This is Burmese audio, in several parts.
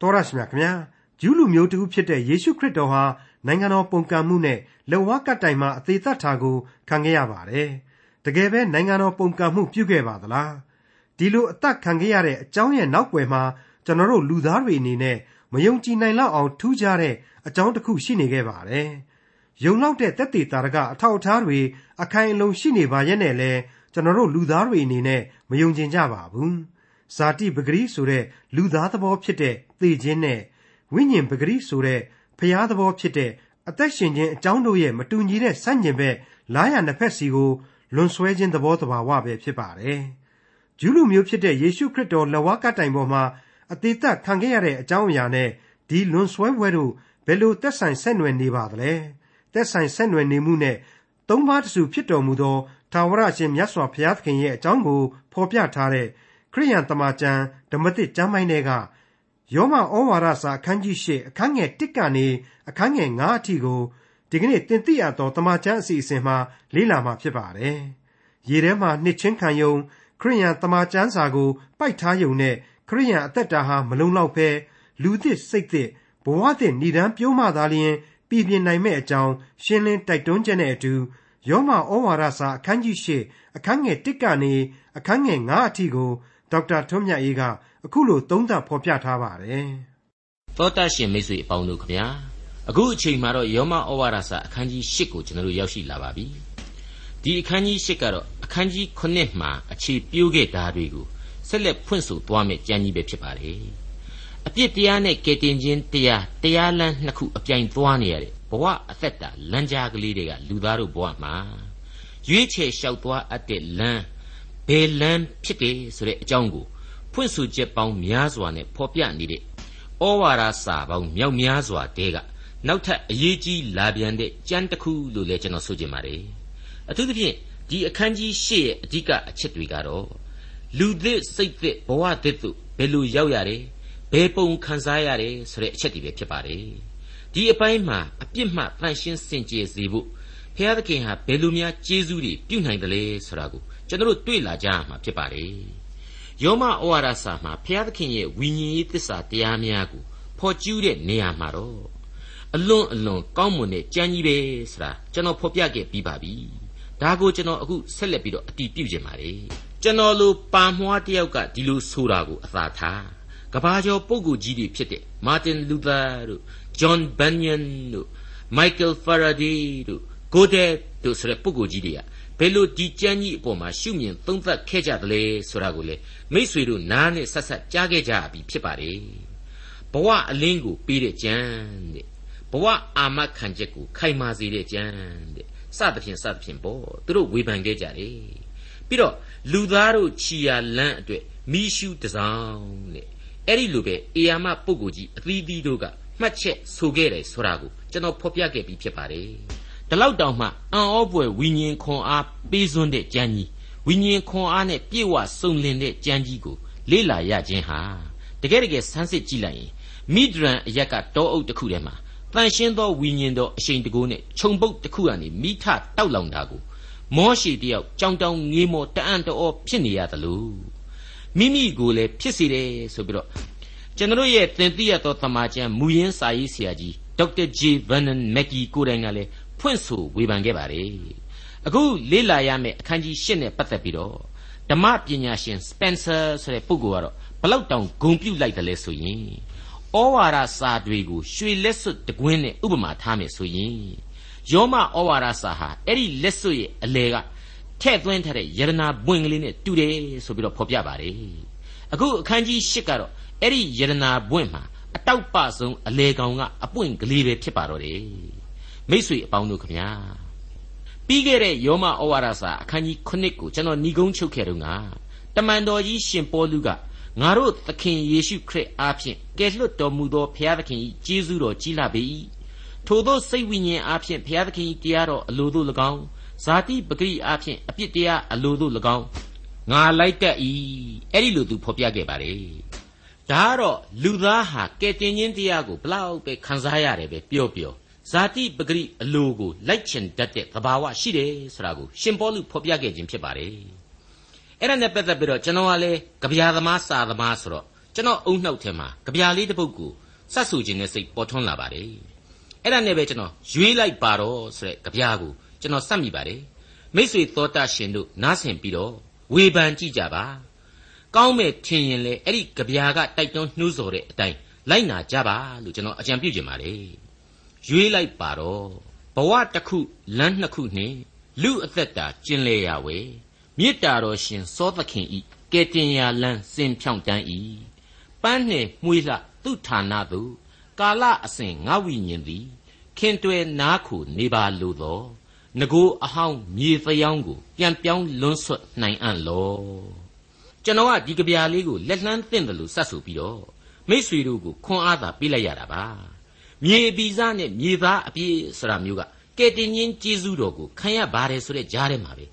တော်ရရှိမြခင်ဗျာဂျူးလူမျိုးတူဖြစ်တဲ့ယေရှုခရစ်တော်ဟာနိုင်ငံတော်ပုံကံမှုနဲ့လက်ဝါးကပ်တိုင်မှာအသေးသက်တာကိုခံခဲ့ရပါတယ်တကယ်ပဲနိုင်ငံတော်ပုံကံမှုပြုခဲ့ပါသလားဒီလိုအသက်ခံခဲ့ရတဲ့အကြောင်းရဲ့နောက်ွယ်မှာကျွန်တော်တို့လူသားတွေအနေနဲ့မယုံကြည်နိုင်လောက်အောင်ထူးခြားတဲ့အကြောင်းတစ်ခုရှိနေခဲ့ပါတယ်ယုံလောက်တဲ့တက်သေးတာကအထောက်အထားတွေအခိုင်အလုံရှိနေပါရဲ့နဲ့လဲကျွန်တော်တို့လူသားတွေအနေနဲ့မယုံကြည်ကြပါဘူး ဇာတိပဂရိဆိုတဲ့လူသားသဘောဖြစ်တဲ့သေခြင်းနဲ့ဝိညာဉ်ပဂရိဆိုတဲ့ဖျားသဘောဖြစ်တဲ့အသက်ရှင်ခြင်းအကြောင်းတို့ရဲ့မတူညီတဲ့ဆန့်ကျင်ဘက်လားရနှစ်ဖက်စီကိုလွန်ဆွဲခြင်းသဘောတဘာဝပဲဖြစ်ပါတယ်ဂျူးလူမျိုးဖြစ်တဲ့ယေရှုခရစ်တော်လက်ဝါးကတိုင်ပေါ်မှာအသေးသက်ခံခဲ့ရတဲ့အကြောင်းအရာနဲ့ဒီလွန်ဆွဲပွဲတို့ဘယ်လိုသက်ဆိုင်ဆက်နွယ်နေပါသလဲသက်ဆိုင်ဆက်နွယ်နေမှုနဲ့သုံးပါးတစုဖြစ်တော်မူသောထာဝရရှင်မြတ်စွာဘုရားသခင်ရဲ့အကြောင်းကိုဖော်ပြထားတဲ့ ခရိယန်တမန်ကျမ်းဓမ္မသစ်ကျမ်းပိုင်းတွေကယောမဩဝါဒစာအခန်းကြီး၈အခန်းငယ်၁ကနေအခန်းငယ်9အထိကိုဒီကနေ့တင်ပြရသောတမန်ကျမ်းအစီအစဉ်မှာလေ့လာမှာဖြစ်ပါတယ်။ရေထဲမှာနှစ်ချင်းခံယုံခရိယန်တမန်ကျမ်းစာကိုပိုက်ထားယုံနဲ့ခရိယန်အသက်တာဟာမလုံလောက်ပဲလူသစ်စိတ်သစ်ဘဝသစ်ဏ္ဍန်ပြုံးမှသာလျှင်ပြည်ပြင်းနိုင်မဲ့အကြောင်းရှင်းလင်းတိုက်တွန်းချက်နဲ့အတူယောမဩဝါဒစာအခန်းကြီး၈အခန်းငယ်၁ကနေအခန်းငယ်9အထိကို ဒေါက်တာထွန်းမြတ်အေးကအခုလိုသုံးသပ်ဖော်ပြထားပါတယ်။သောတာရှင်မိတ်ဆွေအပေါင်းတို့ခင်ဗျာအခုအချိန်မှာတော့ယောမဩဝါဒစာအခန်းကြီး၈ကိုကျွန်တော်တို့ရောက်ရှိလာပါပြီ။ဒီအခန်းကြီး၈ကတော့အခန်းကြီး9မှာအခြေပြိုးခဲ့တာတွေကိုဆက်လက်ဖွင့်ဆိုသွားမယ့်ကြံကြီးပဲဖြစ်ပါတယ်။အပြစ်တရားနဲ့ကယ်တင်ခြင်းတရားတရားလမ်းနှစ်ခုအပြိုင်သွားနေရတဲ့ဘဝအသက်တာလမ်းကြားကလေးတွေကလူသားတို့ဘဝမှာရွေးချယ်လျှောက်သွားအပ်တဲ့လမ်း ဘယ်လမ်းဖြစ်တယ်ဆိုတဲ့အကြောင်းကိုဖွင့်ဆိုချက်ပေါင်းများစွာနဲ့ဖော်ပြနေတဲ့ဩဝါဒစာပေါင်းမြောက်များစွာတဲကနောက်ထပ်အရေးကြီးလာပြန်တဲ့ကြမ်းတစ်ခုလို့လည်းကျွန်တော်ဆိုချင်ပါတယ်အထူးသဖြင့်ဒီအခန်းကြီး၈ရဲ့အဓိကအချက်တွေကတော့လူသစ်စိတ်သစ်ဘဝသစ်တို့ဘယ်လိုရောက်ရတယ်ဘယ်ပုံခံစားရတယ်ဆိုတဲ့အချက်တွေပဲဖြစ်ပါတယ်ဒီအပိုင်းမှာအပြစ်မှတန်ရှင်းစင်ကြယ်စေဖို့ဘုရားသခင်ဟာဘယ်လိုများကျေးဇူးတွေပြုနိုင်တယ်လဲဆိုတာကို ကျွန်တော်တို့တွေ့လာကြရမှာဖြစ်ပါတယ်ယောမဩဝါဒစာမှာဘုရားသခင်ရဲ့ဝိညာဉ်ရေးသစ္စာတရားများကိုဖော်ကျူးတဲ့နေရာမှာတော့အလွန်အလွန်ကောင်းမွန်တဲ့ကြံကြီးပဲဆိုတာကျွန်တော်ဖော်ပြခဲ့ပြီးပါပြီဒါကိုကျွန်တော်အခုဆက်လက်ပြီးတော့အတည်ပြုခြင်းပါတယ်ကျွန်တော်လိုပါမွှားတယောက်ကဒီလိုဆိုတာကိုအသာထားကဘာကျော်ပုဂ္ဂိုလ်ကြီးတွေဖြစ်တဲ့မာတင်လူသာတို့ဂျွန်ဘန်ယန်တို့မိုက်ကယ်ဖာရာဒီတို့ဂိုဒက်တို့ဆိုတဲ့ပုဂ္ဂိုလ်ကြီးတွေက ဘယ်လိုဒီကြမ်းကြီးအပေါ်မှာရှုမြင်သုံးသပ်ခဲ့ကြသလဲဆိုတာကိုလေမိษွေတို့နားနဲ့ဆက်ဆက်ကြားခဲ့ကြပြီဖြစ်ပါတယ်ဘဝအလင်းကိုပေးတဲ့ကြမ်းတဲ့ဘဝအာမခံချက်ကိုခိုင်မာစေတဲ့ကြမ်းတဲ့စသဖြင့်စသဖြင့်ပေါ့သူတို့ဝေဖန်ခဲ့ကြတယ်ပြီးတော့လူသားတို့ခြီယာလန်းအတွက်မိရှုတစောင်းတဲ့အဲ့ဒီလိုပဲအေယာမပုဂ္ဂိုလ်ကြီးအသီးသီးတို့ကမှတ်ချက်ဆိုခဲ့တယ်ဆိုတာကိုကျွန်တော်ဖော်ပြခဲ့ပြီးဖြစ်ပါတယ် ဒီလောက်တောင်မှအံ့ဩဖွယ်ဝိညာဉ်ခွန်အားပေးစွန်းတဲ့ကြံကြီးဝိညာဉ်ခွန်အားနဲ့ပြည့်ဝစုံလင်တဲ့ကြံကြီးကိုလေ့လာရခြင်းဟာတကယ်တကယ်ဆန်းစစ်ကြည့်လိုက်ရင်မိဒရန်အရက်ကတောအုပ်တစ်ခုထဲမှာတန်ရှင်းသောဝိညာဉ်တော်အရှိန်တကိုးနဲ့ခြုံပုတ်တစ်ခုကနေမိထတောက်လောင်တာကိုမောရှိတယောက်ကြောင်တောင်ငေးမောတအံ့တော်ဖြစ်နေရသလိုမိမိကိုလည်းဖြစ်စေတယ်ဆိုပြီးတော့ကျွန်တော်ရဲ့သင်သိရသောသမာကျမ်းမူရင်းစာရေးဆရာကြီးဒေါက်တာဂျေဗန်နန်မက်ဂီကိုတိုင်ကလည်း ဖွင့်ဆိုဝေဖန်ခဲ့ပါတယ်အခုလေ့လာရမယ့်အခန်းကြီး၈နဲ့ပတ်သက်ပြီးတော့ဓမ္မပညာရှင်စပန်ဆာဆိုတဲ့ပုဂ္ဂိုလ်ကတော့ဘလောက်တောင်ဂုံပြုတ်လိုက်တယ်လဲဆိုရင်ဩဝါဒစာတွေကိုရွှေလက်စွပ်တကွင်းနဲ့ဥပမာထားမယ်ဆိုရင်ယောမဩဝါဒစာဟာအဲ့ဒီလက်စွပ်ရဲ့အလေကထဲ့သွင်းထားတဲ့ယရနာပွင့်ကလေးနဲ့တူတယ်ဆိုပြီးတော့ဖော်ပြပါတယ်အခုအခန်းကြီး၈ကတော့အဲ့ဒီယရနာပွင့်မှာအတောက်ပဆုံးအလေကောင်ကအပွင့်ကလေးပဲဖြစ်ပါတော့တယ် မိษွေအပေါင်းတို့ခမညာပြီးခဲ့တဲ့ယောမဩဝါဒစာအခန်းကြီး9ကိုကျွန်တော်ညီကုန်းချုပ်ခဲ့တော့ကတမန်တော်ကြီးရှင်ပေါလုကငါတို့သခင်ယေရှုခရစ်အားဖြင့်ကယ်လွတ်တော်မူသောဘုရားသခင်၏ကျေးဇူးတော်ကြီးလာပေ၏ထိုသောစိတ်ဝိညာဉ်အားဖြင့်ဘုရားသခင်၏တရားတော်အလိုသို့၎င်းဇာတိပဂရိအားဖြင့်အပြစ်တရားအလိုသို့၎င်းငါလိုက်တတ်၏အဲ့ဒီလိုသူဖော်ပြခဲ့ပါလေဒါကတော့လူသားဟာကယ်တင်ခြင်းတရားကိုဘလောက်ပဲခံစားရတယ်ပဲပြောပြော ဇာတိပဂရိအလိုကိုလိုက်ချင်တတ်တဲ့သဘာဝရှိတယ်ဆိုတာကိုရှင်ပေါလုဖော်ပြခဲ့ခြင်းဖြစ်ပါတယ်အဲ့ဒါနဲ့ပတ်သက်ပြီးတော့ကျွန်တော်ကလည်းကြပြာသမားစာသမားဆိုတော့ကျွန်တော်အုံနှောက်ထဲမှာကြပြားလေးတစ်ပုဒ်ကိုစတ်ဆူခြင်းနဲ့စိတ်ပေါ်ထွန်းလာပါတယ်အဲ့ဒါနဲ့ပဲကျွန်တော်ရွေးလိုက်ပါတော့ဆိုတဲ့ကြပြားကိုကျွန်တော်စက်မိပါတယ်မိษွေသောတာရှင်တို့နားဆင်ပြီးတော့ဝေဖန်ကြည့်ကြပါကောင်းမဲ့ထင်ရင်လေအဲ့ဒီကြပြားကတိုက်တွန်းနှိုးဆော်တဲ့အတိုင်းလိုက်နာကြပါလို့ကျွန်တော်အကြံပြုချင်ပါတယ် ရွေးလိုက်ပါတော့ဘဝတစ်ခုလမ်းနှစ်ခုနှင့်လူအသက်တာကျင်လေရဝယ်မေတ္တာတော်ရှင်စောသခင်ဤကဲတင်ရာလန်းစင်ဖြောင်းတန်းဤပန်းနှင့်မှုလှသူဌာနသို့ကာလအစဉ်ငါဝိညာဉ်သည်ခင်တွယ်နားခုနေပါလိုသောငကိုအဟောင်းမြေဖျောင်းကိုပြန်ပြောင်းလွန်းဆွတ်နိုင်အံ့လောကျွန်တော်ကဒီကြပြာလေးကိုလက်လှမ်းသင့်တယ်လို့စတ်ဆိုပြီးတော့မိษွေတို့ကိုခွန်အားသာပေးလိုက်ရတာပါ မြေပီစားနဲ့မြေသားအပြည့်ဆိုတာမျိုးကကဲတင်ချင်းကျေးဇူးတော်ကိုခံရပါတယ်ဆိုတဲ့ကြားထဲမှာပဲ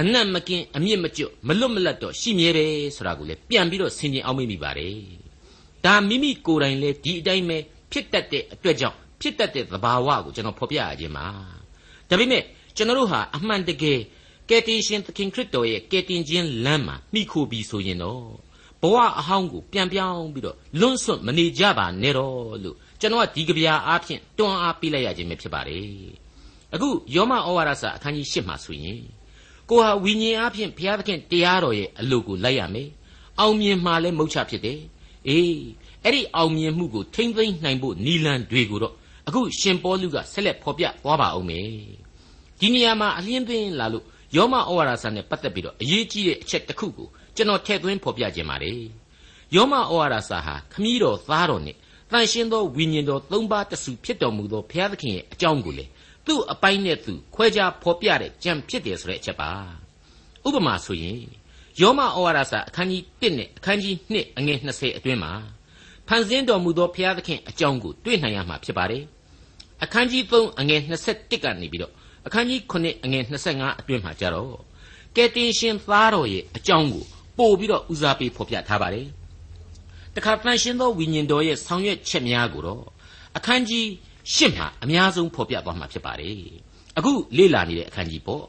အနတ်မကင်းအမြင့်မကျွတ်မလွတ်မလပ်တော့ရှိမြဲတယ်ဆိုတာကိုလည်းပြန်ပြီးတော့ဆင်ခြင်အောင်မိမိပါတယ်ဒါမိမိကိုယ်တိုင်လည်းဒီအတိုင်းပဲဖြစ်တတ်တဲ့အတွက်ကြောင့်ဖြစ်တတ်တဲ့သဘာဝကိုကျွန်တော်ဖော်ပြရခြင်းပါဒါပေမဲ့ကျွန်တော်တို့ဟာအမှန်တကယ်ကယ်တင်ရှင်သခင်ခရစ်တော်ရဲ့ကယ်တင်ခြင်းလမ်းမှာမိခိုပြီးဆိုရင်တော့ဘဝအဟောင်းကိုပြန်ပြောင်းပြီးတော့လွန့်ဆွတ်မနေကြပါနဲ့တော့လို့ ကျွန်တော်ကဒီကြပြာအားဖြင့်တွန်းအားပေးလိုက်ရခြင်းပဲဖြစ်ပါတယ်အခုယောမဩဝါဒစာအခန်းကြီး၈မှာဆိုရင်ကိုဟာဝိညာဉ်အားဖြင့်ဘုရားသခင်တရားတော်ရဲ့အလိုကိုလိုက်ရမယ်အောင်မြင်မှလည်းမုတ်ချဖြစ်တယ်အေးအဲ့ဒီအောင်မြင်မှုကိုထိမ့်သိမ့်နိုင်ဖို့နီလန်တွေကိုတော့အခုရှင်ပေါလုကဆက်လက်ဖော်ပြသွားပါအောင်မယ်ဒီနေရာမှာအလင်းသွင်းလာလို့ယောမဩဝါဒစာနဲ့ပတ်သက်ပြီးတော့အရေးကြီးတဲ့အချက်တစ်ခုကိုကျွန်တော်ထည့်သွင်းဖော်ပြခြင်းပါတယ်ယောမဩဝါဒစာဟာခမည်းတော်သားတော်နဲ့ တန်ရှင်းသောဝိညာဉ်တော်သုံးပါးတဆူဖြစ်တော်မူသောဘုရားသခင်ရဲ့အကြောင်းကိုလေသူ့အပိုင်းနဲ့သူခွဲခြားဖော်ပြတဲ့ကြံဖြစ်တယ်ဆိုတဲ့အချက်ပါဥပမာဆိုရင်ယောမဩဝါဒစာအခန်းကြီး1နဲ့အခန်းကြီး2အငယ်20အတွင်းမှာဖန်ဆင်းတော်မူသောဘုရားသခင်အကြောင်းကိုတွေ့နိုင်ရမှာဖြစ်ပါတယ်အခန်းကြီး3အငယ်21ကနေပြီးတော့အခန်းကြီး9အငယ်25အတွင်းမှာကြတော့ကယ်တင်ရှင်သားတော်ရဲ့အကြောင်းကိုပို့ပြီးတော့ဦးစားပေးဖော်ပြထားပါတယ် တခါတန်ရှင်သောဝိညာဉ်တော်ရဲ့ဆောင်ရွက်ချက်များကိုတော့အခန်းကြီးရှစ်မှာအများဆုံးဖော်ပြသွားမှာဖြစ်ပါတယ်အခုလေ့လာနေတဲ့အခန်းကြီးပေါ့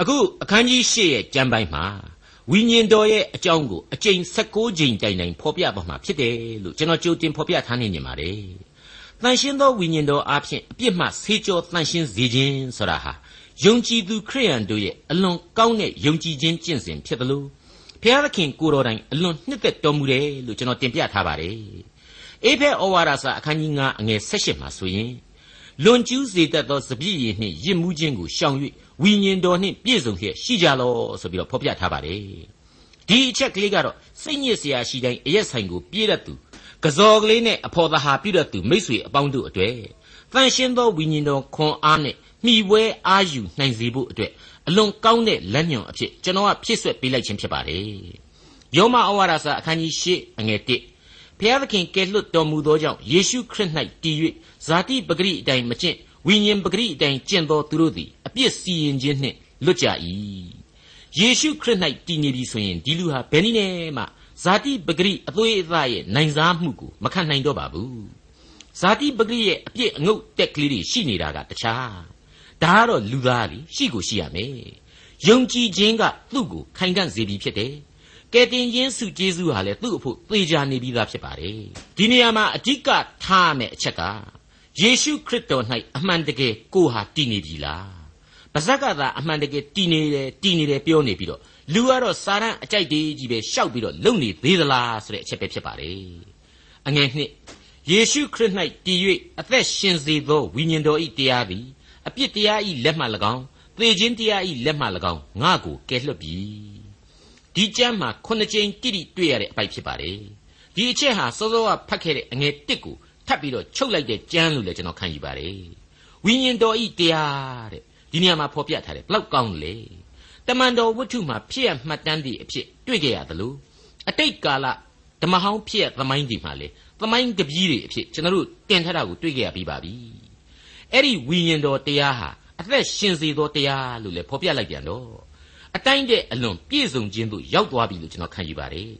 အခုအခန်းကြီးရှစ်ရဲ့ကျမ်းပိုင်းမှာဝိညာဉ်တော်ရဲ့အကြောင်းကိုအကျိန်16ကြိမ်တိုင်တိုင်ဖော်ပြသွားမှာဖြစ်တယ်လို့ကျွန်တော်ကြိုတင်ဖော်ပြထားနေနေပါတယ်တန်ရှင်းသောဝိညာဉ်တော်အားဖြင့်အပြစ်မှဆေးကြောတန်ရှင်းစေခြင်းဆိုတာဟာယုံကြည်သူခရိယန်တို့ရဲ့အလွန်ကောင်းတဲ့ယုံကြည်ခြင်းကျင့်စဉ်ဖြစ်တယ်လို့ ဘုရားသခင်ကိုတော်တိုင်အလွန်နှစ်သက်တော်မူတယ်လို့ကျွန်တော်တင်ပြထားပါတယ်အေဖဲဩဝါဒစာအခန်းကြီး9အငယ်16မှာဆိုရင်လွန်ကျူးစေတတ်သောစပြည့်ရည်နှင့်ရစ်မှုခြင်းကိုရှောင်၍ဝိညာဉ်တော်နှင့်ပြည့်စုံလျက်ရှိကြလောဆိုပြီးတော့ဖော်ပြထားပါတယ်ဒီအချက်ကလေးကတော့စိတ်ညစ်စရာရှိတိုင်းအရက်ဆိုင်ကိုပြေးတတ်သူကဇော်ကလေးနဲ့အဖော်သဟာပြုတတ်သူမိษွေအပေါင်းတို့အတွေ့တန်ရှင်းသောဝိညာဉ်တော်ခွန်အားနဲ့ မှီပွဲအားယူနိုင်စေဖို့အတွက်အလွန်ကောင်းတဲ့လက်ညွန်အဖြစ်ကျွန်တော်ကဖြည့်ဆွက်ပေးလိုက်ခြင်းဖြစ်ပါတယ်ယောမဩဝါဒစာအခန်းကြီး၈အငယ်၁ဘုရားသခင်ကယ်လွတ်တော်မူသောကြောင့်ယေရှုခရစ်၌တည်၍ဇာတိပဂရိအတိုင်းမကျင့်ဝိညာဉ်ပဂရိအတိုင်းကျင့်သောသူတို့သည်အပြစ်စီရင်ခြင်းနှင့်လွတ်ကြ၏ယေရှုခရစ်၌တည်နေပြီဆိုရင်ဒီလူဟာဘယ်နည်းနဲ့မှဇာတိပဂရိအသွေးအသားရဲ့နိုင်စားမှုကိုမခံနိုင်တော့ပါဘူးဇာတိပဂရိရဲ့အပြစ်အငုတ်တက်ကလေးတွေရှိနေတာကတခြား ဒါကတော့လူသားလीရှိကိုရှိရမယ်ယုံကြည်ခြင်းကသူ့ကိုခိုင်ခံ့စေပြီဖြစ်တယ်ကယ်တင်ခြင်းစုကျေးဇူးဟာလည်းသူ့အဖို့သေချာနေပြီးသားဖြစ်ပါတယ်ဒီနေရာမှာအဓိကထားရမယ့်အချက်ကယေရှုခရစ်တော်၌အမှန်တကယ်ကိုဟာတည်နေပြီလားပါဇက်ကသာအမှန်တကယ်တည်နေတယ်တည်နေတယ်ပြောနေပြီးတော့လူကတော့စာရန်အကြိုက်တေးကြီးပဲရှောက်ပြီးတော့လုံနေသေးသလားဆိုတဲ့အချက်ပဲဖြစ်ပါတယ်အငယ်နှစ်ယေရှုခရစ်၌တည်၍အသက်ရှင်စေသောဝိညာဉ်တော်၏တရားသည် အပြစ်တရား၏လက်မှ၎င်းသေခြင်းတရား၏လက်မှ၎င်းငါ့ကိုကယ်လွတ်ပြီဒီကျမ်းမှာခုနှစ်ကြိမ်တိတိတွေ့ရတဲ့အပိုက်ဖြစ်ပါတယ်ဒီအချက်ဟာစောစောကဖတ်ခဲ့တဲ့အငယ်1ကိုထပ်ပြီးတော့ချုပ်လိုက်တဲ့ကျမ်းလို့လည်းကျွန်တော်ခံယူပါတယ်ဝိညာဉ်တော်ဤတရားတဲ့ဒီနေရာမှာဖော်ပြထားတယ်ဘလောက်ကောင်းလဲတမန်တော်ဝတ္ထုမှာဖြစ်ရမှတ်တမ်းသည့်အဖြစ်တွေ့ကြရသလိုအတိတ်ကာလဓမ္မဟောင်းဖြစ်ရသမိုင်းဒီမှာလေသမိုင်းကပီးတွေအဖြစ်ကျွန်တော်တို့တင်ထားတာကိုတွေ့ကြရပြီးပါပြီ အဲ့ဒီဝိညာဉ်တော်တရားဟာအသက်ရှင်စေသောတရားလို့လည်းဖော်ပြလိုက်ပြန်တော့အတိုင်းတဲ့အလွန်ပြည့်စုံခြင်းသို့ရောက်သွားပြီလို့ကျွန်တော်ခံယူပါတယ်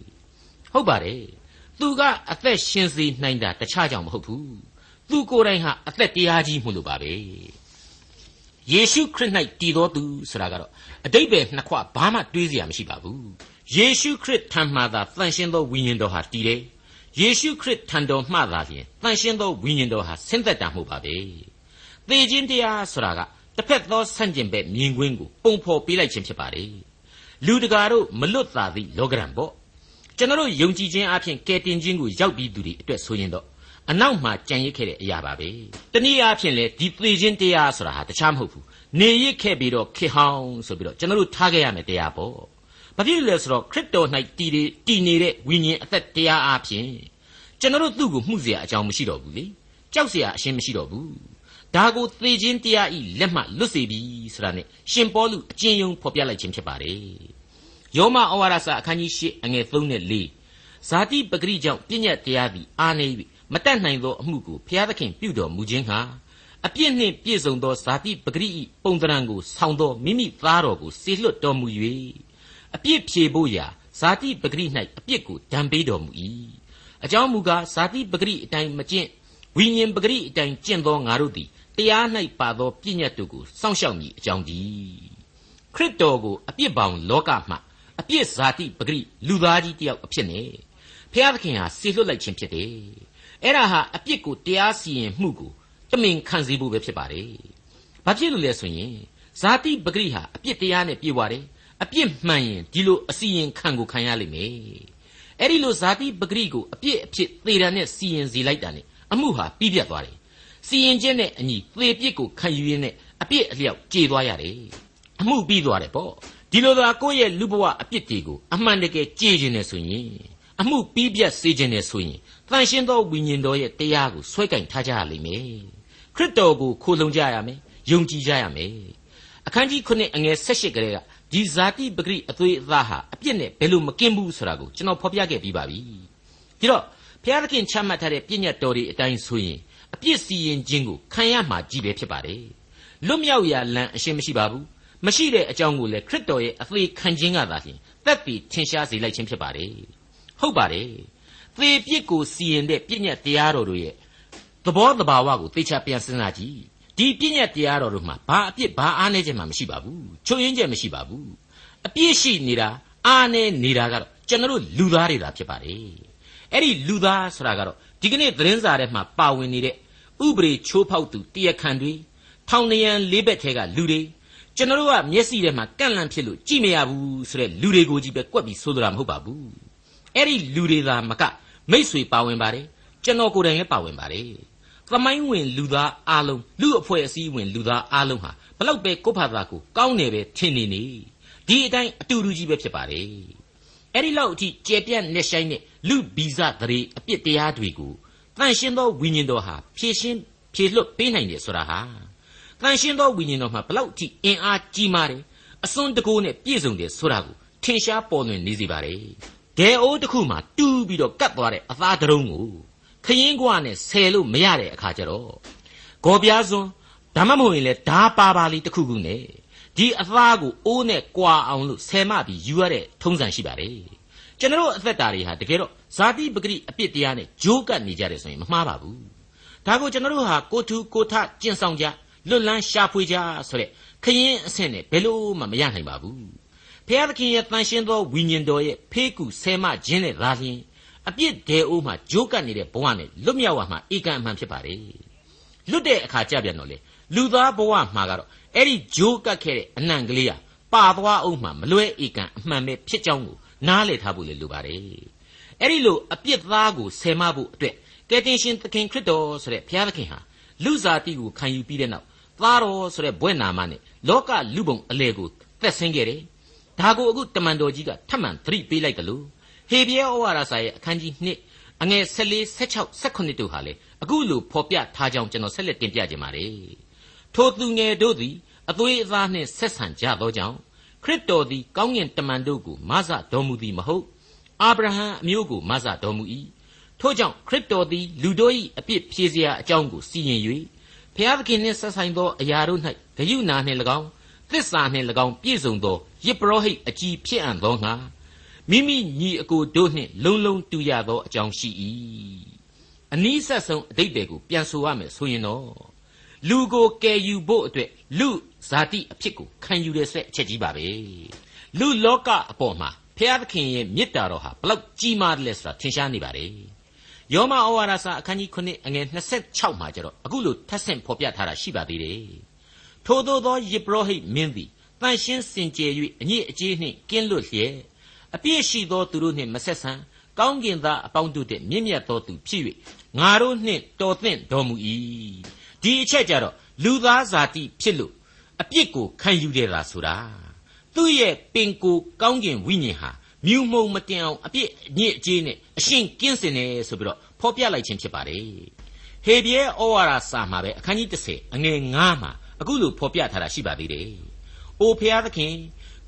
ဟုတ်ပါတယ်သူကအသက်ရှင်စေနိုင်တာတခြားကြောင့်မဟုတ်ဘူးသူကိုယ်တိုင်ဟာအသက်တရားကြီးမှုလို့ပါပဲယေရှုခရစ်၌တည်တော်သူဆိုတာကတော့အတိတ်ပဲနှစ်ခွဘာမှတွေးစရာမရှိပါဘူးယေရှုခရစ်ထံမှသာတန်ရှင်းသောဝိညာဉ်တော်ဟာတည်တယ်ယေရှုခရစ်ထံတော်မှသာလျှင်တန်ရှင်းသောဝိညာဉ်တော်ဟာဆင်းသက်တာမှုပါပဲ သေခြင်းတရားဆိုတာကတစ်ဖက်သောဆန့်ကျင်ဘက်မြင်ကွင်းကိုပုံဖော်ပေးလိုက်ခြင်းဖြစ်ပါတယ်လူတကာတို့မလွတ်သာသည့်လောကရန်ပေါ့ကျွန်တော်ယုံကြည်ခြင်းအပြင်ကယ်တင်ခြင်းကိုရောက်ပြီးသူတွေအတွက်ဆိုရင်တော့အနောက်မှာကြံရစ်ခဲ့တဲ့အရာပါပဲတနည်းအားဖြင့်လေဒီသေခြင်းတရားဆိုတာဟာတခြားမဟုတ်ဘူးနေရစ်ခဲ့ပြီးတော့ခေဟောင်းဆိုပြီးတော့ကျွန်တော်ထားခဲ့ရမယ်တရားပေါ့ဘာဖြစ်လဲဆိုတော့ခရစ်တော်၌တည်တည်နေတဲ့ဝိညာဉ်အသက်တရားအားဖြင့်ကျွန်တော်သူ့ကိုမှုเสียအကြောင်းမရှိတော့ဘူးလေကြောက်เสียအရှင်းမရှိတော့ဘူး ဒါကိုသေခြင်းတရားဤလက်မှလွတ်စေပြီဆိုတာနဲ့ရှင်ပေါလုအကျဉ်းယုံဖော်ပြလိုက်ခြင်းဖြစ်ပါတယ်ယောမဩဝါဒစာအခန်းကြီး၈အငယ်3နဲ့4ဇာတိပဂရိကြောင့်ပြည့်ညတ်တရားသည်အာနေ၍မတတ်နိုင်သောအမှုကိုဘုရားသခင်ပြုတော်မူခြင်းဟာအပြစ်နှင့်ပြည့်စုံသောဇာတိပဂရိ၏ပုံသဏ္ဍာန်ကိုဆောင်းသောမိမိသားတော်ကိုစေလွှတ်တော်မူ၍အပြစ်ဖြေဖို့ရာဇာတိပဂရိ၌အပြစ်ကိုဒဏ်ပေးတော်မူ၏အကြောင်းမူကားဇာတိပဂရိအတိုင်းမကျင့်ဝိညာဉ်ပဂရိအတိုင်းကျင့်သောငါတို့သည် တရား၌ပါသောပြည့်ညတ်တို့ကိုစောင့်ရှောက်မည်အကြောင်းဒီခရစ်တော်ကိုအပြစ်ပေါင်းလောကမှအပြစ်ဇာတိပဂရိလူသားကြီးတယောက်အဖြစ်နဲ့ဖျားသခင်ဟာဆေလွတ်လိုက်ခြင်းဖြစ်တယ်အဲ့ဒါဟာအပြစ်ကိုတရားစီရင်မှုကိုတမင်ခံစေဖို့ပဲဖြစ်ပါတယ်ဘာဖြစ်လို့လဲဆိုရင်ဇာတိပဂရိဟာအပြစ်တရားနဲ့ပြေဝတယ်အပြစ်မှန်ရင်ဒီလိုအစီရင်ခံကိုခံရလိမ့်မယ်အဲ့ဒီလိုဇာတိပဂရိကိုအပြစ်အဖြစ်သေတံနဲ့စီရင်စေလိုက်တာနဲ့အမှုဟာပြီးပြတ်သွားတယ် စီရင်ခြင်းနဲ့အညီသေပြစ်ကိုခံယူရင်းနဲ့အပြစ်အလျောက်ကြေသွားရတယ်အမှုပြီးသွားတယ်ပေါ့ဒီလိုသာကိုယ့်ရဲ့လူဘဝအပြစ်တွေကိုအမှန်တကယ်ကြေခြင်းနဲ့ဆိုရင်အမှုပြီးပြတ်စေခြင်းနဲ့ဆိုရင်တန်ရှင်းသောဝိညာဉ်တော်ရဲ့တရားကိုဆွဲကင်ထားကြရလိမ့်မယ်ခရစ်တော်ကိုခိုလုံကြရမယ်ယုံကြည်ကြရမယ်အခန်းကြီး9အငယ်18ကလေးကဒီဇာတိပဂရိအသွေးအသားဟာအပြစ်နဲ့ဘယ်လိုမကင်းဘူးဆိုတာကိုကျွန်တော်ဖော်ပြခဲ့ပြီးပါပြီဒီတော့ဘုရားသခင်ချမှတ်ထားတဲ့ပြည့်ညတ်တော်တွေအတိုင်းဆိုရင် အပြစ်စီရင်ခြင်းကိုခံရမှာကြီးပဲဖြစ်ပါတယ်လွတ်မြောက်ရာလမ်းအရှင်းမရှိပါဘူးမရှိတဲ့အကြောင်းကိုလည်းခရစ်တော်ရဲ့အသေးခံခြင်းကသာလျှင်တက်ပြီးထင်ရှားစေလိုက်ခြင်းဖြစ်ပါတယ်ဟုတ်ပါတယ်သေပြစ်ကိုစီရင်တဲ့ပြည့်ညတ်တရားတော်တို့ရဲ့သဘောတဘာဝကိုသေချာပြန်စဉ်းစားကြည့်ဒီပြည့်ညတ်တရားတော်တို့မှာဘာအပြစ်ဘာအားနည်းချက်မှမရှိပါဘူးချွတ်ယွင်းချက်မရှိပါဘူးအပြစ်ရှိနေတာအားနည်းနေတာကတော့ကျွန်တော်လူသားတွေသာဖြစ်ပါတယ်အဲ့ဒီလူသားဆိုတာကတော့ ဒီကနေ့သတင်းစာထဲမှာပါဝင်နေတဲ့ဥပဒေချိုးဖောက်သူတရားခံတွေထောင်နရန်လေးဘက်ထဲကလူတွေကျွန်တော်တို့ကမျက်စိထဲမှာကန့်လန့်ဖြစ်လို့ကြည့်မရဘူးဆိုတဲ့လူတွေကိုကြီးပဲကွက်ပြီးဆိုလိုတာမဟုတ်ပါဘူးအဲ့ဒီလူတွေသာမကမိษွေပါဝင်ပါတယ်ကျွန်တော်ကိုယ်တိုင်လည်းပါဝင်ပါတယ်သမိုင်းဝင်လူသားအားလုံးလူအဖွဲ့အစည်းဝင်လူသားအားလုံးဟာဘလောက်ပဲကိုယ့်ဘာသာကိုကောင်းတယ်ပဲထင်နေနေဒီအတိုင်းအတူတူကြီးပဲဖြစ်ပါတယ်အဲ့ဒီလောက်အထိကျေပြန့်နေဆိုင်တဲ့ လူဗီဇသရေအပြစ်တရားတွေကိုတန်ရှင်းသောဝိညာဉ်တော်ဟာဖြည့်ရှင်းဖြည့်လွတ်ပေးနိုင်တယ်ဆိုတာဟာတန်ရှင်းသောဝိညာဉ်တော်မှာဘလောက်အထိအင်အားကြီးမားတယ်အစွန်းတကိုးနဲ့ပြည့်စုံတယ်ဆိုတာကိုထင်ရှားပေါ်လွင်နေစေပါတယ်ဒဲအိုးတစ်ခုမှတူးပြီးတော့ကတ်သွားတဲ့အသားတရုံးကိုခရင်ကွာနဲ့ဆယ်လို့မရတဲ့အခါကျတော့ဂေါ်ပြားစွန်းဒါမှမဟုတ်ရင်လေဓာပါပါလေးတစ်ခုခုနဲ့ဒီအသားကိုအိုးနဲ့ကွာအောင်လို့ဆယ်မပြီးယူရတဲ့ထုံးစံရှိပါတယ် ကျွန်တော်အသက်တာတွေဟာတကယ်တော့ဇာတိပဂရိအပြစ်တရားနဲ့ဂျိုးကပ်နေကြတယ်ဆိုရင်မမှားပါဘူးဒါကိုကျွန်တော်တို့ဟာကိုထူကိုထကျင့်ဆောင်ကြလွတ်လန်းရှာဖွေကြဆိုတဲ့ခရင်အဆင့်နဲ့ဘယ်လို့မှမရနိုင်ပါဘူးဘုရားသခင်ရဲ့တန်ရှင်းသောဝိညာဉ်တော်ရဲ့ဖေးကူဆဲမခြင်းနဲ့သာလျှင်အပြစ်ဒဲအိုးမှာဂျိုးကပ်နေတဲ့ဘဝနဲ့လွတ်မြောက်ရမှာဧကန်အမှန်ဖြစ်ပါတယ်လွတ်တဲ့အခါကြပြန်တော့လေလူသားဘဝမှာကတော့အဲ့ဒီဂျိုးကပ်ခဲ့တဲ့အနံကလေးဟာပါသွားအောင်မှမလွဲဧကန်အမှန်ပဲဖြစ်ကြောင်းကို နားလည်ထားဖို့လေလိုပါတယ်အဲ့ဒီလိုအပြစ်သားကိုဆယ်မဖို့အတွက်ကယ်တင်ရှင်သခင်ခရစ်တော်ဆိုတဲ့ဘုရားသခင်ဟာလူစားတိကိုခံယူပြီးတဲ့နောက်သားတော်ဆိုတဲ့ဘွဲ့နာမနဲ့လောကလူပုံအလေကိုသက်ဆင်းခဲ့တယ်ဒါကိုအခုတမန်တော်ကြီးကထပ်မံသတိပေးလိုက်တယ်လို့ဟေဘရဲဩဝါဒစာရဲ့အခန်းကြီး2အငယ်14 16 18တို့ဟာလေအခုလိုဖော်ပြထားကြောင်းကျွန်တော်ဆက်လက်တင်ပြခြင်းပါတယ်ထိုသူငယ်တို့သည်အသွေးအသားနှင့်ဆက်ဆံကြသောကြောင့် ခရစ်တော်သည်ကောင်းကင်တမန်တို့ကိုမဆတော်မူသည်မဟုတ်အာဗြဟံအမျိုးကိုမဆတော်မူ၏ထို့ကြောင့်ခရစ်တော်သည်လူတို့၏အပြစ်ဖြေစရာအကြောင်းကိုစီရင်၍ဖျားသခင်နှင့်ဆက်ဆိုင်သောအရာတို့၌ဂယုဏနှင့်၎င်းသစ္စာနှင့်၎င်းပြည့်စုံသောယစ်ပရောဟိတ်အကြီးဖြစ်အံ့သောငါမိမိညီအကိုတို့နှင့်လုံလုံတူရသောအကြောင်းရှိ၏အနည်းဆက်ဆုံးအတိတ်တွေကိုပြန်ဆိုရမယ်ဆိုရင်တော့လူကိုကယ်ယူဖို့အတွက်လူ ဇာတိအဖြစ်ကိုခံယူတဲ့ဆက်အချက်ကြီးပါပဲလူလောကအပေါ်မှာဖျားသခင်ရဲ့မေတ္တာတော်ဟာဘလောက်ကြီးမားတယ်လဲဆိုတာထင်ရှားနေပါတယ်ယောမဩဝါဒစာအခန်းကြီး9အငယ်26မှာကျတော့အခုလိုထပ်ဆင့်ဖော်ပြထားတာရှိပါသေးတယ်ထို့သောသောယေဘရဟိတ်မင်းသည်တန်ရှင်းစင်ကြယ်၍အညစ်အကြေးနှင့်ကင်းလွတ်လျက်အပြည့်ရှိသောသူတို့နှင့်မဆက်ဆံကောင်းကင်သားအပေါင်းတို့တဲ့မြင့်မြတ်သောသူဖြစ်၍ငါတို့နှင့်တော်သင့်တော်မူ၏ဒီအချက်ကြတော့လူသားဇာတိဖြစ်လို့ အပြစ်ကိုခံယူတယ်လားဆိုတာသူ့ရဲ့ပင်ကိုကောင်းကင်ဝိညာဉ်ဟာမြူမုံမတင်အောင်အပြစ်အညစ်အကြေးနဲ့အရှင်းကင်းစင်တယ်ဆိုပြီးတော့ဖော်ပြလိုက်ခြင်းဖြစ်ပါတယ်ဟေဘရဲဩဝါဒစာမှာပဲအခန်းကြီး30အငယ်9မှာအခုလိုဖော်ပြထားတာရှိပါသေးတယ်။အိုဖျားသခင်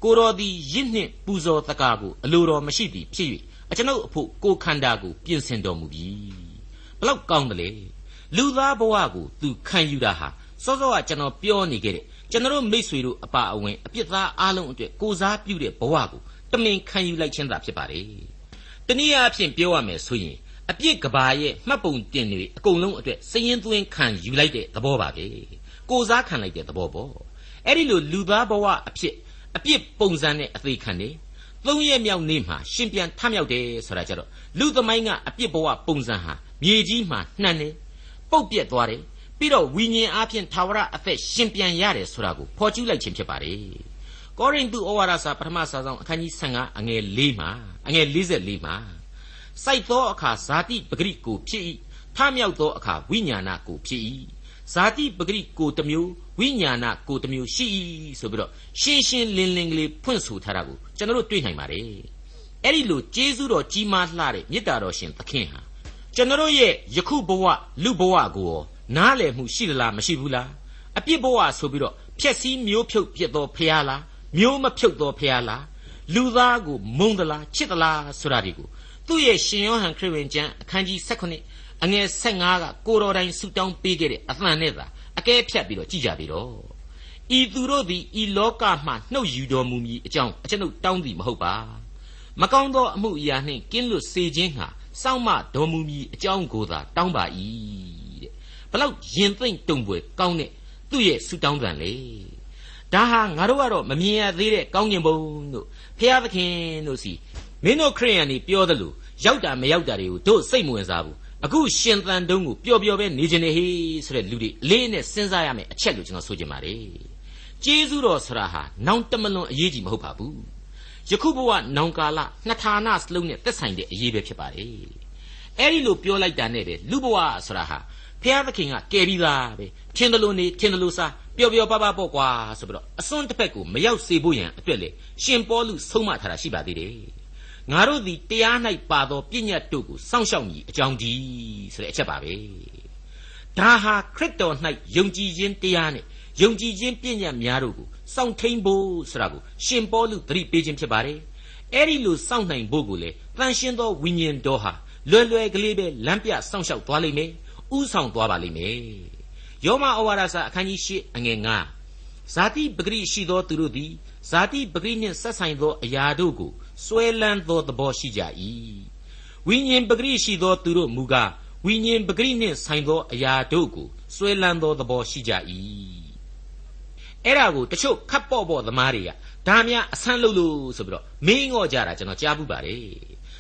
ကိုတော်သည်ရစ်နှင့်ပူဇော်တကားကိုအလိုတော်မရှိသည်ဖြစ်၍အကျွန်ုပ်အဖို့ကိုခန္ဓာကိုပြင်ဆင်တော်မူပြီ။ဘလောက်ကောင်းတယ်လေ။လူသားဘဝကိုသူခံယူတာဟာစောစောကကျွန်တော်ပြောနေခဲ့တဲ့ ကျွန်တော်မိษွေတို့အပါအဝင်အပြစ်သားအလုံးအတွက်ကိုစားပြုတဲ့ဘဝကိုတမင်ခံယူလိုက်ခြင်းသာဖြစ်ပါတယ်။တနည်းအားဖြင့်ပြောရမယ်ဆိုရင်အပြစ်ကဘာရဲ့မှတ်ပုံတင်တွေအကုန်လုံးအတွက်စည်ရင်သွင်းခံယူလိုက်တဲ့သဘောပါပဲ။ကိုစားခံလိုက်တဲ့သဘောပေါ့။အဲ့ဒီလိုလူသားဘဝအဖြစ်အပြစ်ပုံစံနဲ့အသေးခံတယ်။သုံးရက်မြောက်နေ့မှာရှင်ပြန်ထမြောက်တယ်ဆိုတာကြတော့လူသမိုင်းကအပြစ်ဘဝပုံစံဟာမြေကြီးမှာနှံ့တယ်။ပုတ်ပြက်သွားတယ်။ ပြီးတော့ဝိညာဉ်အဖြစ်သာဝရအသက်ရှင်ပြန်ရတယ်ဆိုတာကိုဖော်ကျူးလိုက်ခြင်းဖြစ်ပါတယ်။ကောရိန္သုဩဝါဒစာပထမစာဆောင်အခန်းကြီး15အငယ်4မှာအငယ်44မှာစိုက်သောအခါဇာတိပဂရိကိုဖြစ်၏ထမြောက်သောအခါဝိညာဏကိုဖြစ်၏ဇာတိပဂရိကိုတစ်မျိုးဝိညာဏကိုတစ်မျိုးရှိ၏ဆိုပြီးတော့ရှင်းရှင်းလင်းလင်းကလေးဖွင့်ဆိုထားတာကိုကျွန်တော်တို့တွေ့နိုင်ပါတယ်အဲ့ဒီလိုကျေးဇူးတော်ကြီးမားလှတဲ့မေတ္တာတော်ရှင်သခင်ဟာကျွန်တော်ရဲ့ယခုဘဝလူဘဝကိုရော နားလည်မှုရှိသလားမရှိဘူးလားအပြစ်ဘဝဆိုပြီးတော့ဖြက်စီးမျိုးဖြုတ်ပြစ်တော်ဖရားလားမျိုးမဖြုတ်တော်ဖရားလားလူသားကိုမုန်းသလားချစ်သလားဆိုတာဒီကိုသူ့ရဲ့ရှင်ယောဟန်ခရစ်ဝင်ကျမ်းအခန်းကြီး16အငယ်15ကကိုတော်တိုင်ဆူတောင်းပေးခဲ့တဲ့အသံနဲ့သာအကဲဖြတ်ပြီးတော့ကြည်ကြပြီတော့ဤသူတို့သည်ဤလောကမှနှုတ်ယူတော်မူမည်အကြောင်းအကျွန်ုပ်တောင်းသည်မဟုတ်ပါမကောင်းသောအမှုအရာနှင့်ကင်းလွတ်စေခြင်းဟာစောင့်မတော်မူမည်အကြောင်းကိုသာတောင်းပါ၏တဲ့ ဘလောက်ရင်သိမ့်တုံပွဲကောင်းတဲ့သူ့ရဲ့ဆူတောင်းတန်လေဒါဟာငါတို့ကတော့မမြင်ရသေးတဲ့ကောင်းကင်ဘုံတို့ဖျားသခင်တို့စီမင်းတို့ခရိယန်တွေပြောသလိုရောက်တာမရောက်တာတွေကိုတို့စိတ်မဝင်စားဘူးအခုရှင်သန်တုံးကိုပျော်ပျော်ပဲနေခြင်းနဲ့ဟေးဆိုတဲ့လူတွေအလေးနဲ့စဉ်းစားရမယ်အချက်လို့ကျွန်တော်ဆိုချင်ပါတယ်ကျေးဇူးတော်ဆရာဟာနောင်တမလွန်အရေးကြီးမဟုတ်ပါဘူးယခုဘဝနောင်ကာလနှစ်ဌာနစလုံးနဲ့သက်ဆိုင်တဲ့အရေးပဲဖြစ်ပါတယ်အဲ့ဒီလိုပြောလိုက်တာနဲ့ပဲလူဘဝဆရာဟာ ဖျားသခင်ကကယ်ပြီးသားပဲထင်တယ်လို့နေထင်တယ်လို့စားပျော်ပျော်ပါပါပေါ့ကွာဆိုပြီးတော့အစွန်းတစ်ဖက်ကိုမရောက်စေဖို့ရန်အတွက်လေရှင်ပေါလုဆုံးမထားတာရှိပါသေးတယ်ငါတို့သည်တရား၌ပါသောပြည့်ညတ်တို့ကိုစောင့်ရှောက်မည်အကြောင်းဒီဆိုတဲ့အချက်ပါပဲဒါဟာခရစ်တော်၌ယုံကြည်ခြင်းတရားနဲ့ယုံကြည်ခြင်းပြည့်ညတ်များတို့ကိုစောင့်ထိန်ဖို့ဆိုတာကိုရှင်ပေါလုသတိပေးခြင်းဖြစ်ပါတယ်အဲ့ဒီလိုစောင့်နိုင်ဖို့ကိုလေတန်ရှင်းသောဝိညာဉ်တော်ဟာလွယ်လွယ်ကလေးပဲလမ်းပြစောင့်ရှောက်သွားလိမ့်မယ် ဥဆောင်သွားပါလိမ့်မယ်ယောမဩဝါဒစာအခန်းကြီး၈အငယ်9ဇာတိပဂရိရှိသောသူတို့သည်ဇာတိပဂရိနှင့်ဆက်ဆိုင်သောအရာတို့ကိုစွဲလန်းသောသဘောရှိကြ၏ဝိညာဉ်ပဂရိရှိသောသူတို့မူကားဝိညာဉ်ပဂရိနှင့်ဆိုင်သောအရာတို့ကိုစွဲလန်းသောသဘောရှိကြ၏အဲ့ဒါကိုတချို့ခပ်ပေါ့ပေါ့သမားတွေကဒါများအဆန်းလို့လို့ဆိုပြီးတော့မင်းငော့ကြတာကျွန်တော်ကြားဘူးပါတယ်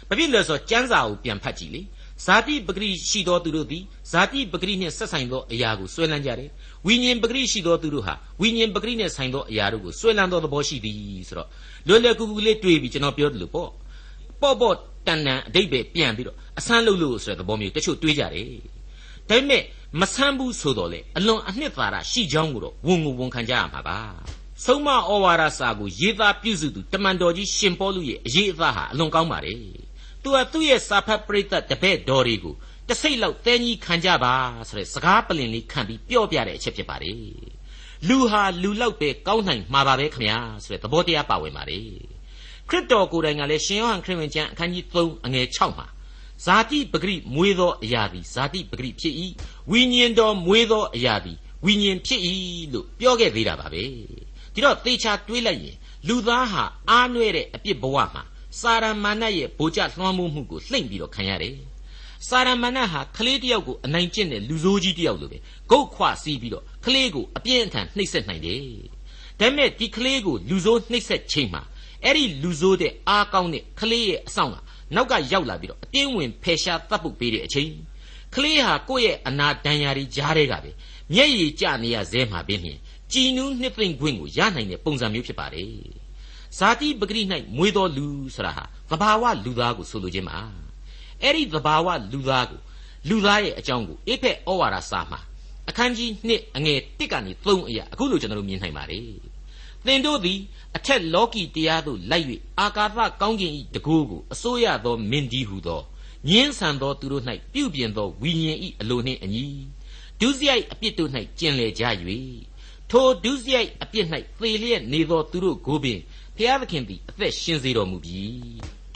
ဘာဖြစ်လဲဆိုတော့ကျမ်းစာကိုပြန်ဖတ်ကြည့်လေ ဇာတိပဂရိရှိသောသူတို့သည်ဇာတိပဂရိနှင့်ဆက်ဆိုင်သောအရာကိုဆွဲလန်းကြတယ်ဝိညာဉ်ပဂရိရှိသောသူတို့ဟာဝိညာဉ်ပဂရိနှင့်ဆိုင်သောအရာတို့ကိုဆွဲလန်းသောသဘောရှိသည်ဆိုတော့လွယ်လွယ်ကူကူလေးတွေးပြီးကျွန်တော်ပြောတယ်လို့ပေါ့ပေါ့ပေါ့တန်တန်အတိတ်ပဲပြန်ပြီးတော့အဆန်းလို့လို့ဆိုတဲ့သဘောမျိုးတချို့တွေးကြတယ်ဒါပေမဲ့မဆန်းဘူးဆိုတော့လေအလွန်အနှစ်သာရရှိကြောင်းကိုတော့ဝန်ကိုဝန်ခံကြရမှာပါဆုံးမဩဝါဒစာကိုရေးသားပြုစုသူတမန်တော်ကြီးရှင်ပေါလုရဲ့အရေးအသားဟာအလွန်ကောင်းပါတယ် သူကသူ့ရဲ့စာဖတ်ပရိသတ်တပည့်တော်တွေကိုတစိတ်လောက်တဲကြီးခံကြပါဆိုတဲ့စကားပလင်လေးခံပြီးပြောပြတဲ့အချက်ဖြစ်ပါတယ်လူဟာလူလောက်ပဲကောင်းနိုင်မှာပါပဲခမညာဆိုတဲ့သဘောတရားပါဝင်ပါတယ်ခရစ်တော်ကိုယ်တိုင်ကလည်းရှင်ယောဟန်ခရစ်ဝင်ကျမ်းအခန်းကြီး3အငယ်6မှာဇာတိပဂရိမွေးသောအရာသည်ဇာတိပဂရိဖြစ်၏ဝိညာဉ်တော်မွေးသောအရာသည်ဝိညာဉ်ဖြစ်၏လို့ပြောခဲ့သေးတာပါပဲဒီတော့သေချာတွေးလိုက်ရင်လူသားဟာအားနွဲ့တဲ့အပြစ်ဘဝမှာ စာရမဏတ်ရဲ့ဗိုလ်ကျလွှမ်းမိုးမှုကိုလှိမ့်ပြီးတော့ခံရတယ်စာရမဏတ်ဟာကလေးတယောက်ကိုအနိုင်ကျင့်တဲ့လူဆိုးကြီးတယောက်လိုပဲဂုတ်ခွစီးပြီးတော့ကလေးကိုအပြင်းအထန်နှိပ်စက်နိုင်တယ်ဒါပေမဲ့ဒီကလေးကိုလူဆိုးနှိပ်စက်ချိန်မှာအဲ့ဒီလူဆိုးတဲ့အားကောင်းတဲ့ကလေးရဲ့အဆောင်ကနောက်ကရောက်လာပြီးတော့အတင်းဝင်ဖယ်ရှားတပ်ပုတ်ပေးတဲ့အချိန်ကလေးဟာကိုယ့်ရဲ့အနာတန်ရာတွေကြားထဲကပဲမျက်ရည်ကျနေရဇဲမှာပင်ဖြင့်ကြည်နူးနှစ်သိမ့်ခွင့်ကိုရနိုင်တဲ့ပုံစံမျိုးဖြစ်ပါတယ် ဇာတိပဂရိ၌မွေးတော်လူဆိုတာဟာသဘာဝလူသားကိုဆိုလိုခြင်းပါအဲ့ဒီသဘာဝလူသားကိုလူသားရဲ့အကြောင်းကိုအေဖက်ဩဝါဒစာမှာအခန်းကြီး2အငယ်1ကနေ3အရာအခုလိုကျွန်တော်တို့မြင်နိုင်ပါတယ်သင်တို့သည်အထက်လောကီတရားသို့လိုက်၍အာကာသကောင်းကင်၏တကူကိုအစိုးရသောမင်းကြီးဟုသောညင်းဆန်သောသူတို့၌ပြုပြင်သောဝိညာဉ်၏အလိုနှင့်အညီဒုစရိုက်အပြစ်တို့၌ကျင်လည်ကြ၍ထိုဒုစရိုက်အပြစ်၌သေလျက်နေသောသူတို့ကိုပင် ဖျားသခင်သည်အသက်ရှင်စေတော်မူပြီ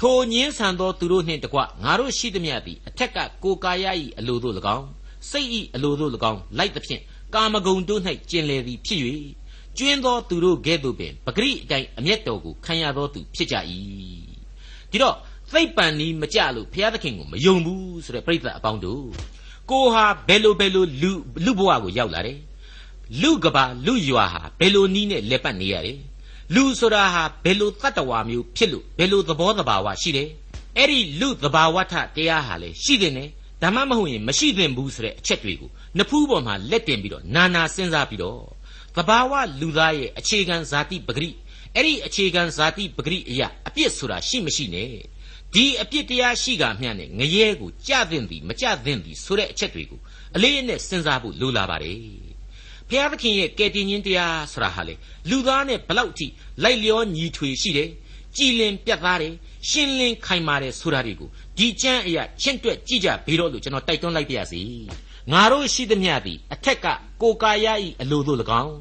ထိုညင်းဆန်သောသူတို့နှင့်တကွငါတို့ရှိသမျှသည်အထက်ကကိုကာယ၏အလိုတို့၎င်းစိတ်၏အလိုတို့၎င်းလိုက်သဖြင့်ကာမဂုဏ်တို့၌ကျင်လည်သည်ဖြစ်၍ကျွင်းသောသူတို့ကဲ့သို့ပင်ပဂရိအတိုင်းအမျက်တော်ကိုခံရသောသူဖြစ်ကြ၏ဒီတော့သိပ်ပန်နီးမကြလို့ဘုရားသခင်ကိုမယုံဘူးဆိုတဲ့ပြိဿအပေါင်းတို့ကိုဟာဘယ်လိုဘယ်လိုလူလူဘဝကိုရောက်လာတယ်လူကဘာလူရွာဟာဘယ်လိုနီးနဲ့လက်ပတ်နေရတယ် လူဆိုတာဟာဘယ်လိုတတ္တဝါမျိုးဖြစ်လို့ဘယ်လိုသဘောတဘာဝရှိတယ်အဲ့ဒီလူသဘာဝထတရားဟာလေရှိတဲ့နဲ့ဒါမှမဟုတ်ရင်မရှိသင့်ဘူးဆိုတဲ့အချက်တွေကိုနဖူးပေါ်မှာလက်တင်ပြီးတော့နာနာစဉ်းစားပြီးတော့သဘာဝလူသားရဲ့အခြေခံဇာတိပဂရိအဲ့ဒီအခြေခံဇာတိပဂရိအရာအပြစ်ဆိုတာရှိမရှိနဲ့ဒီအပြစ်တရားရှိကမျှနဲ့ငရဲကိုကြသင့်သည်မကြသင့်သည်ဆိုတဲ့အချက်တွေကိုအလေးအနက်စဉ်းစားဖို့လိုလာပါတယ် ဖျားသခင်ရဲ့ကယ်တင်ခြင်းတရားဆိုတာဟာလေလူသားနဲ့ဘလောက်ထိလိုက်လျောညီထွေရှိတယ်ကြည်လင်ပြတ်သားတယ်ရှင်းလင်းခိုင်မာတယ်ဆိုတာတွေကိုဒီကျမ်းအရာချင့်တွက်ကြည့်ကြဘေးတော့လို့ကျွန်တော်တိုက်တွန်းလိုက်ပါရစေငါတို့ရှိသမျှသည်အထက်ကကိုကာယဤအလိုတို့၎င်း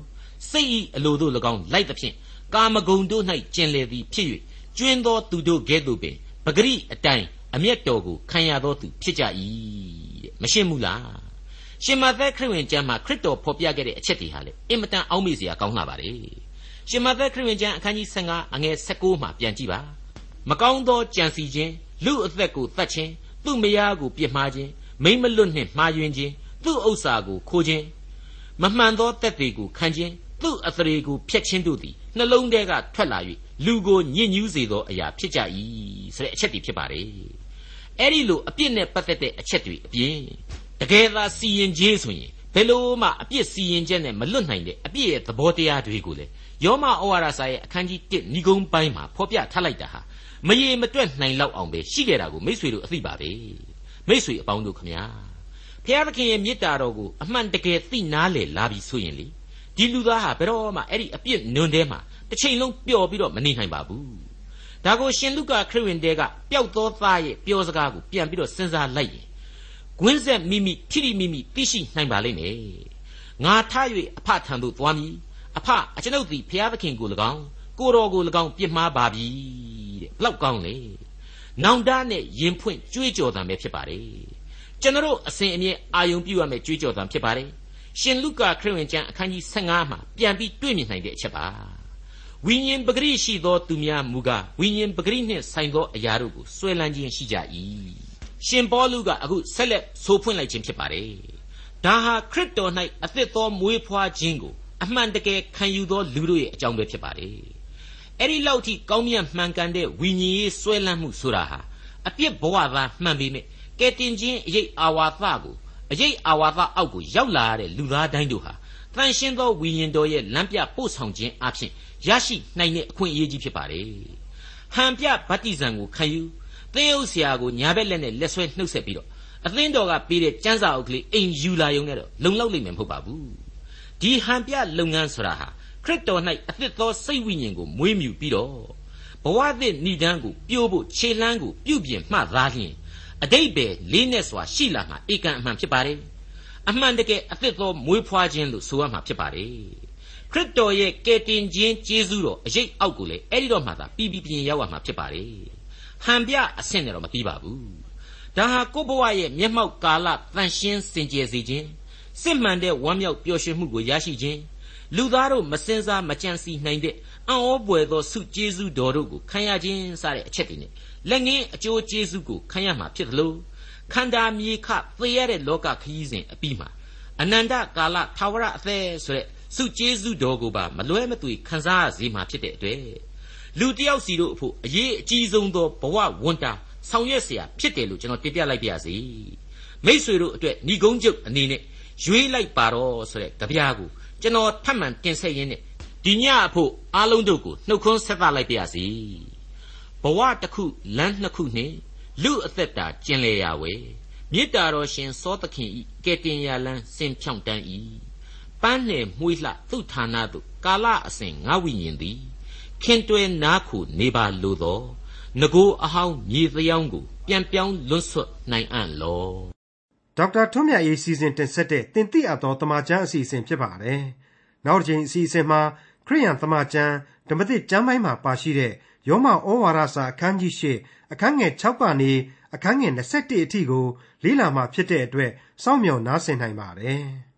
စိတ်ဤအလိုတို့၎င်းလိုက်သဖြင့်ကာမဂုဏ်တို့၌ကျင်လေသည်ဖြစ်၍ကျွင်းသောသူတို့ကဲ့သို့ပင်ပဂရိအတိုင်းအမျက်တော်ကိုခံရသောသူဖြစ်ကြ၏တဲ့မရှင်းဘူးလား ရှင်မသက်ခရစ်ဝင်ကျမ်းမှာခရစ်တော်ဖော်ပြခဲ့တဲ့အချက်တွေဟာလေအင်မတန်အောက်မေ့စရာကောင်းလာပါလေရှင်မသက်ခရစ်ဝင်ကျမ်းအခန်းကြီး15အငယ်16မှာပြန်ကြည့်ပါမကောင်းသောကြံစီခြင်းလူအသက်ကိုတတ်ခြင်းသူ့မယားကိုပြစ်မှားခြင်းမိမ့်မလွတ်နှင့်မှားယွင်းခြင်းသူ့ဥစ္စာကိုခိုးခြင်းမမှန်သောတက်တွေကိုခံခြင်းသူ့အသရေကိုဖျက်ခြင်းတို့သည်နှလုံးထဲကထွက်လာ၍လူကိုညစ်ညူးစေသောအရာဖြစ်ကြ၏ဆိုတဲ့အချက်တွေဖြစ်ပါတယ်အဲ့ဒီလိုအပြစ်နဲ့ပတ်သက်တဲ့အချက်တွေအပြင် တကယ်သာစီရင်ခြင်းဆိုရင်ဘယ်လို့မှအပြစ်စီရင်ချက်နဲ့မလွတ်နိုင်တဲ့အပြစ်ရဲ့သဘောတရားတွေကိုလေယောမဩဝါဒစာရဲ့အခန်းကြီး1ဏီကုံပိုင်းမှာဖော်ပြထားလိုက်တာဟာမရေမတွက်နိုင်လောက်အောင်ပဲရှိခဲ့တာကိုမိษွေတို့အသိပါပဲမိษွေအပေါင်းတို့ခမညာဖျားသခင်ရဲ့မေတ္တာတော်ကိုအမှန်တကယ်သိနာလေလာပြီဆိုရင်လေဒီလူသားဟာဘယ်တော့မှအဲ့ဒီအပြစ်နွန်ထဲမှာတစ်ချိန်လုံးပျော်ပြီးတော့မနေနိုင်ပါဘူးဒါကိုရှင်လုကာခရစ်ဝင်တဲကပျောက်သောသားရဲ့ပြောစကားကိုပြန်ပြီးတော့စဉ်းစားလိုက်ရင် ကွင်းဆက်မိမိထိထိမိမိသိရှိနိုင်ပါလိမ့်မယ်ငါထား၍အဖထံသို့သွားမည်အဖအကျွန်ုပ်သည်ဖျားသခင်ကို၎င်းကိုတော်ကို၎င်းပြစ်မှားပါပြီတဲ့ဘလောက်ကောင်းလဲနောင်တနဲ့ရင်ဖွင့်ကြွေးကြော်တံပဲဖြစ်ပါတယ်ကျွန်တော်အစဉ်အမြဲအာယုံပြုရမယ်ကြွေးကြော်တံဖြစ်ပါတယ်ရှင်လုကာခရစ်ဝင်ကျမ်းအခန်းကြီး15မှာပြန်ပြီးတွေ့မြင်နိုင်တဲ့အချက်ပါဝိညာဉ်ပဂရိရှိသောသူများမူကားဝိညာဉ်ပဂရိနှင့်ဆိုင်သောအရာတို့ကိုဆွဲလန်းခြင်းရှိကြ၏ ရှင်ပေါလုကအခုဆက်လက်ဆိုဖွင့်လိုက်ခြင်းဖြစ်ပါတယ်ဒါဟာခရစ်တော်၌အသစ်သောမွေးဖွားခြင်းကိုအမှန်တကယ်ခံယူသောလူတို့ရဲ့အကြောင်းပဲဖြစ်ပါတယ်အဲ့ဒီလောက်ထိကောင်းမြတ်မှန်ကန်တဲ့ဝိညာဉ်ရေးဆွဲလန်းမှုဆိုတာဟာအပြစ်ဘဝသားမှန်ပေမဲ့ကဲတင်ခြင်းအရေးအာဝါသကိုအရေးအာဝါသအောက်ကိုရောက်လာတဲ့လူသားတိုင်းတို့ဟာတန်ရှင်းသောဝိညာဉ်တော်ရဲ့လမ်းပြပို့ဆောင်ခြင်းအပြင်ရရှိနိုင်တဲ့အခွင့်အရေးကြီးဖြစ်ပါတယ်။ဟန်ပြဗတ္တိဇံကိုခံယူ သင်းအုပ်ဆရာကိုညာဘက်လက်နဲ့လက်ဆွဲနှုတ်ဆက်ပြီးတော့အသင်းတော်ကပေးတဲ့ကျမ်းစာအုပ်ကလေးအိမ်ယူလာရုံနဲ့တော့လုံလောက်လိမ့်မယ်မဟုတ်ပါဘူး။ဒီဟန်ပြလုပ်ငန်းဆိုတာဟာခရစ်တော်၌အသစ်သောစိတ်ဝိညာဉ်ကိုမွေးမြူပြီးတော့ဘဝသစ်ဏိဒန်းကိုပြိုးဖို့ခြေလှမ်းကိုပြုပြင်မှသားလျင်အတိတ်ပဲလေးနဲ့စွာရှိလာမှာဧကန်အမှန်ဖြစ်ပါတယ်အမှန်တကယ်အသစ်သောမွေးဖွားခြင်းလို့ဆိုရမှာဖြစ်ပါတယ်ခရစ်တော်ရဲ့ကယ်တင်ခြင်းကျေးဇူးတော်အရေးအောက်ကိုလေအဲ့ဒီတော့မှသာပြီးပြီးပြင်းရောက်ရမှာဖြစ်ပါတယ် ဟန်ပြအဆင့်နဲ့တော့မပြီးပါဘူးဒါဟာကိုယ့်ဘဝရဲ့မျက်မှောက်ကာလတန်ရှင်းစင်ကြယ်စေခြင်းစစ်မှန်တဲ့ဝမ်းမြောက်ပျော်ရွှင်မှုကိုရရှိခြင်းလူသားတို့မစင်စားမကြံစီနိုင်တဲ့အံ့ဩပွေသောဆုကျေးဇူးတော်တို့ကိုခံရခြင်းစတဲ့အချက်တွေနဲ့လက်ငင်းအကျိုးကျေးဇူးကိုခံရမှာဖြစ်သလိုခန္ဓာမြေခသေရတဲ့လောကခရီးစဉ်အပြီးမှာအနန္တကာလထာဝရအသက်ဆိုတဲ့ဆုကျေးဇူးတော်ကိုပါမလွဲမသွေခံစားရစေမှာဖြစ်တဲ့အတွက် လူတယောက်စီတို့အဖို့အရေးအကြီးဆုံးသောဘဝဝန်တာ ဆောင်ရွက်เสียဖြစ်တယ်လို့ကျွန်တော်တင်ပြလိုက်ပါရစေမိษွေတို့အတွက်ဏီကုန်းချုပ်အနေနဲ့ရွေးလိုက်ပါတော့ဆိုတဲ့ကြပြားကိုကျွန်တော်ထပ်မံတင်ဆက်ရင်းနဲ့ဒီညအဖို့အားလုံးတို့ကိုနှုတ်ခွန်းဆက်သလိုက်ပါရစေဘဝတစ်ခုလမ်းနှစ်ခုနှင့်လူအသက်တာကျင်လေရာဝယ်မေတ္တာတော်ရှင်စောသခင်ဤကဲတင်ရလန်းစင်ဖြောင့်တန်းဤပန်းနယ်မှုလှသူဌာနသို့ကာလအစဉ်ငါဝိညာဉ်သည် ခင်တွယ်နားခုနေပါလိုသောငကိုအဟောင်းမြေသယောင်းကိုပြန်ပြောင်းလွတ်ဆွတ်နိုင်အံ့လောဒေါက်တာထွန်းမြတ်ရေးစီစဉ်တင်ဆက်တဲ့တင်ပြအပ်သောတမချန်းအစီအစဉ်ဖြစ်ပါတယ်နောက်တစ်ချိန်အစီအစဉ်မှာခရိယန်တမချန်းဓမ္မသစ်ကျမ်းပိုင်းမှာပါရှိတဲ့ယောမဩဝါဒစာအခန်းကြီး၈အခန်းငယ်6ကနေအခန်းငယ်21အထိကိုလေ့လာမှဖြစ်တဲ့အတွက်စောင့်မျှော်နားဆင်နိုင်ပါတယ်။